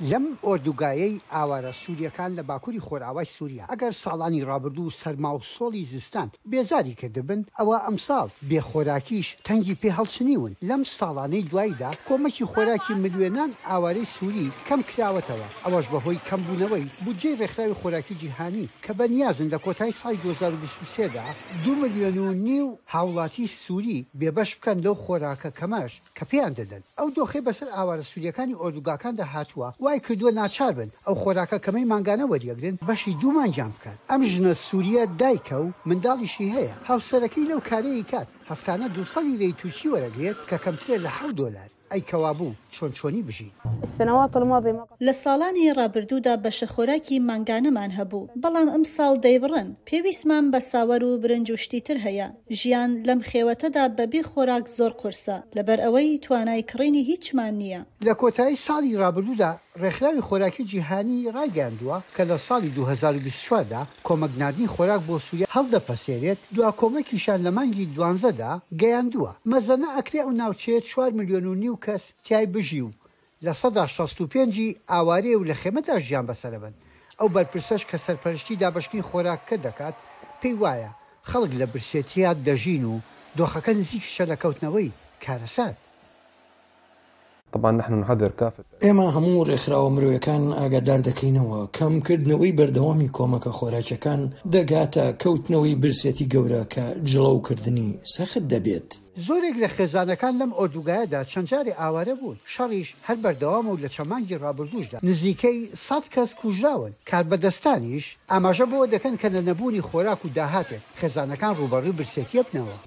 لەم ئۆردوگایەی ئاوارە سوریەکان لە باکوری خۆرئاوای سوریا ئەگەر ساڵانی ڕابردوو سەرما و سۆڵی زستان بێزاری کردبن ئەوا ئەمساڵ بێ خۆراکیش تەنگی پێ هەڵچنیون لەم ساڵانەی دوایدا کۆمەکی خۆراکی ملوێنان ئاوارەی سوری کەم کراوەتەوە ئەوەش بە هۆی کەم بونەوەی بودجەی ڕێکخراوی خۆراکی جیهانی کە بە نیازن لە کۆتای ساڵی دوو هەزار و بیست و سێ دا دوو ملیۆن و نیو هاوڵاتی سوری بێبەش بکەن لەو خۆراکە کەمەش کە پێیان دەدەن. ئەو دۆخەی بەسەر ئاوارە سورییەکانی ئۆردوگاکاندا هاتووە، وای کردووە ناچار بن ئەو خۆراکە کەمەی مانگانە وەریەگرن، بەشی دوو مانگیان بکات، ئەم ژنە سورییە دایکە و منداڵیشی هەیە، هاوسەرەکەی لەو کارەی کات، هەفتانە دوو سەد لیرەی تورکی وەرەگرێت، کە کەمترە لە حەوت دۆلار، ئەی کەوابوو چۆن چۆنی بژین؟ لە ساڵانی ڕابردوودا بەشە خۆراکی مانگانەمان هەبوو، بەڵام ئەمساڵ دەیبڕن، پێویستمان بە ساوەر و برنج و شتی تر هەیە، ژیان لەم خێوەتەدا بەبێ خۆراک زۆر قورسە، لەبەر ئەوەی توانای کڕینی هیچمان نییە. لە کۆتایی ساڵی رابردوودا رێکخراوی خۆراکی جیهانی رایگەیاندووە کە لە ساڵی دوو هەزار و بیست و چوار دا کۆمەک ناردنی خۆراک بۆ سوریا هەڵدەپەسێرێت، دوا کۆمەکیشیان لە مانگی دوانزەدا گەیاندووە. مەزەنە ئەکرێ ئەو ناوچەیە چوار ملیۆن و نیو کەس تیای بژی و لە سەدا شەست و پێنجی ئاوارەیە و لە خێمەدا ژیان بەسەرەبەن. ئەو بەرپرسەش کە سەرپەرشتی دابەشکردنی خۆراکەکە دەکات، پێی وایە، خەڵک لە برسێتییە دەژین و دۆخەکە نزیکیشە لە کەوتنەوەی کارەسات. ئێمە هەموو ڕێکخراوە مرۆیەکان ئاگادار دەکەینەوە، کەمکردنەوەی بەردەوامی کۆمەکە خۆراکییەکان دەگاتە کەوتنەوەی برسێتی گەورە کە جڵەوکردنی سەخت دەبێت. زۆرێک لە خێزانەکان لەم ئۆردوگایەدا چەند جارێ ئاوارە بوون، شەڕیش هەر بەردەوامە و لە چەند مانگی ڕابردووشدا نزیکەی سەد کەس کوژراون، کاربەدەستانیش ئاماژە بەوە دەکەن کە لە نەبوونی خۆراک و داهاتێک خێزانەکان ڕووبەڕووی برسێتییە بنەوە.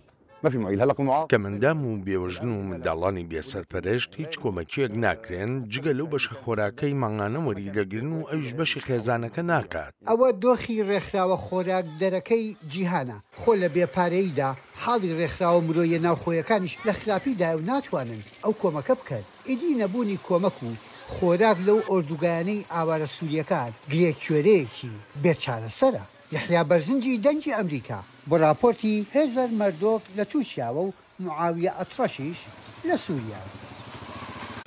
کەمئەندام و بێوەژن و منداڵانی بێ سەرپەرشت هیچ کۆمەکییەک ناکرێن، جگە لەو بەشە خۆراکەی مانگانە وەریدەگرن و ئەویش بەشی خێزانەکە ناکات. ئەوە دۆخی ڕێکخراوە خۆراکدەرەکەی جیهانە، خۆ لە بێ پارەییدا حاڵی ڕێکخراوە مرۆییە ناوخۆیەکانیش لە خراپی دایە و ناتوانن ئەو کۆمەکە بکەن، ئیدی نەبوونی کۆمەک و خۆراک لەو ئۆردوگایانەی ئاوارە سورییەکان گرێ کوێرەیەکی بێ چارەسەرە. یەحیا بەرزنجی دەنگی ئەمریکا بۆ ڕاپۆرتی هێزەر مەردۆک لە تورکیاوە و معاویە ئەتڕەشیش لە سوریاوە.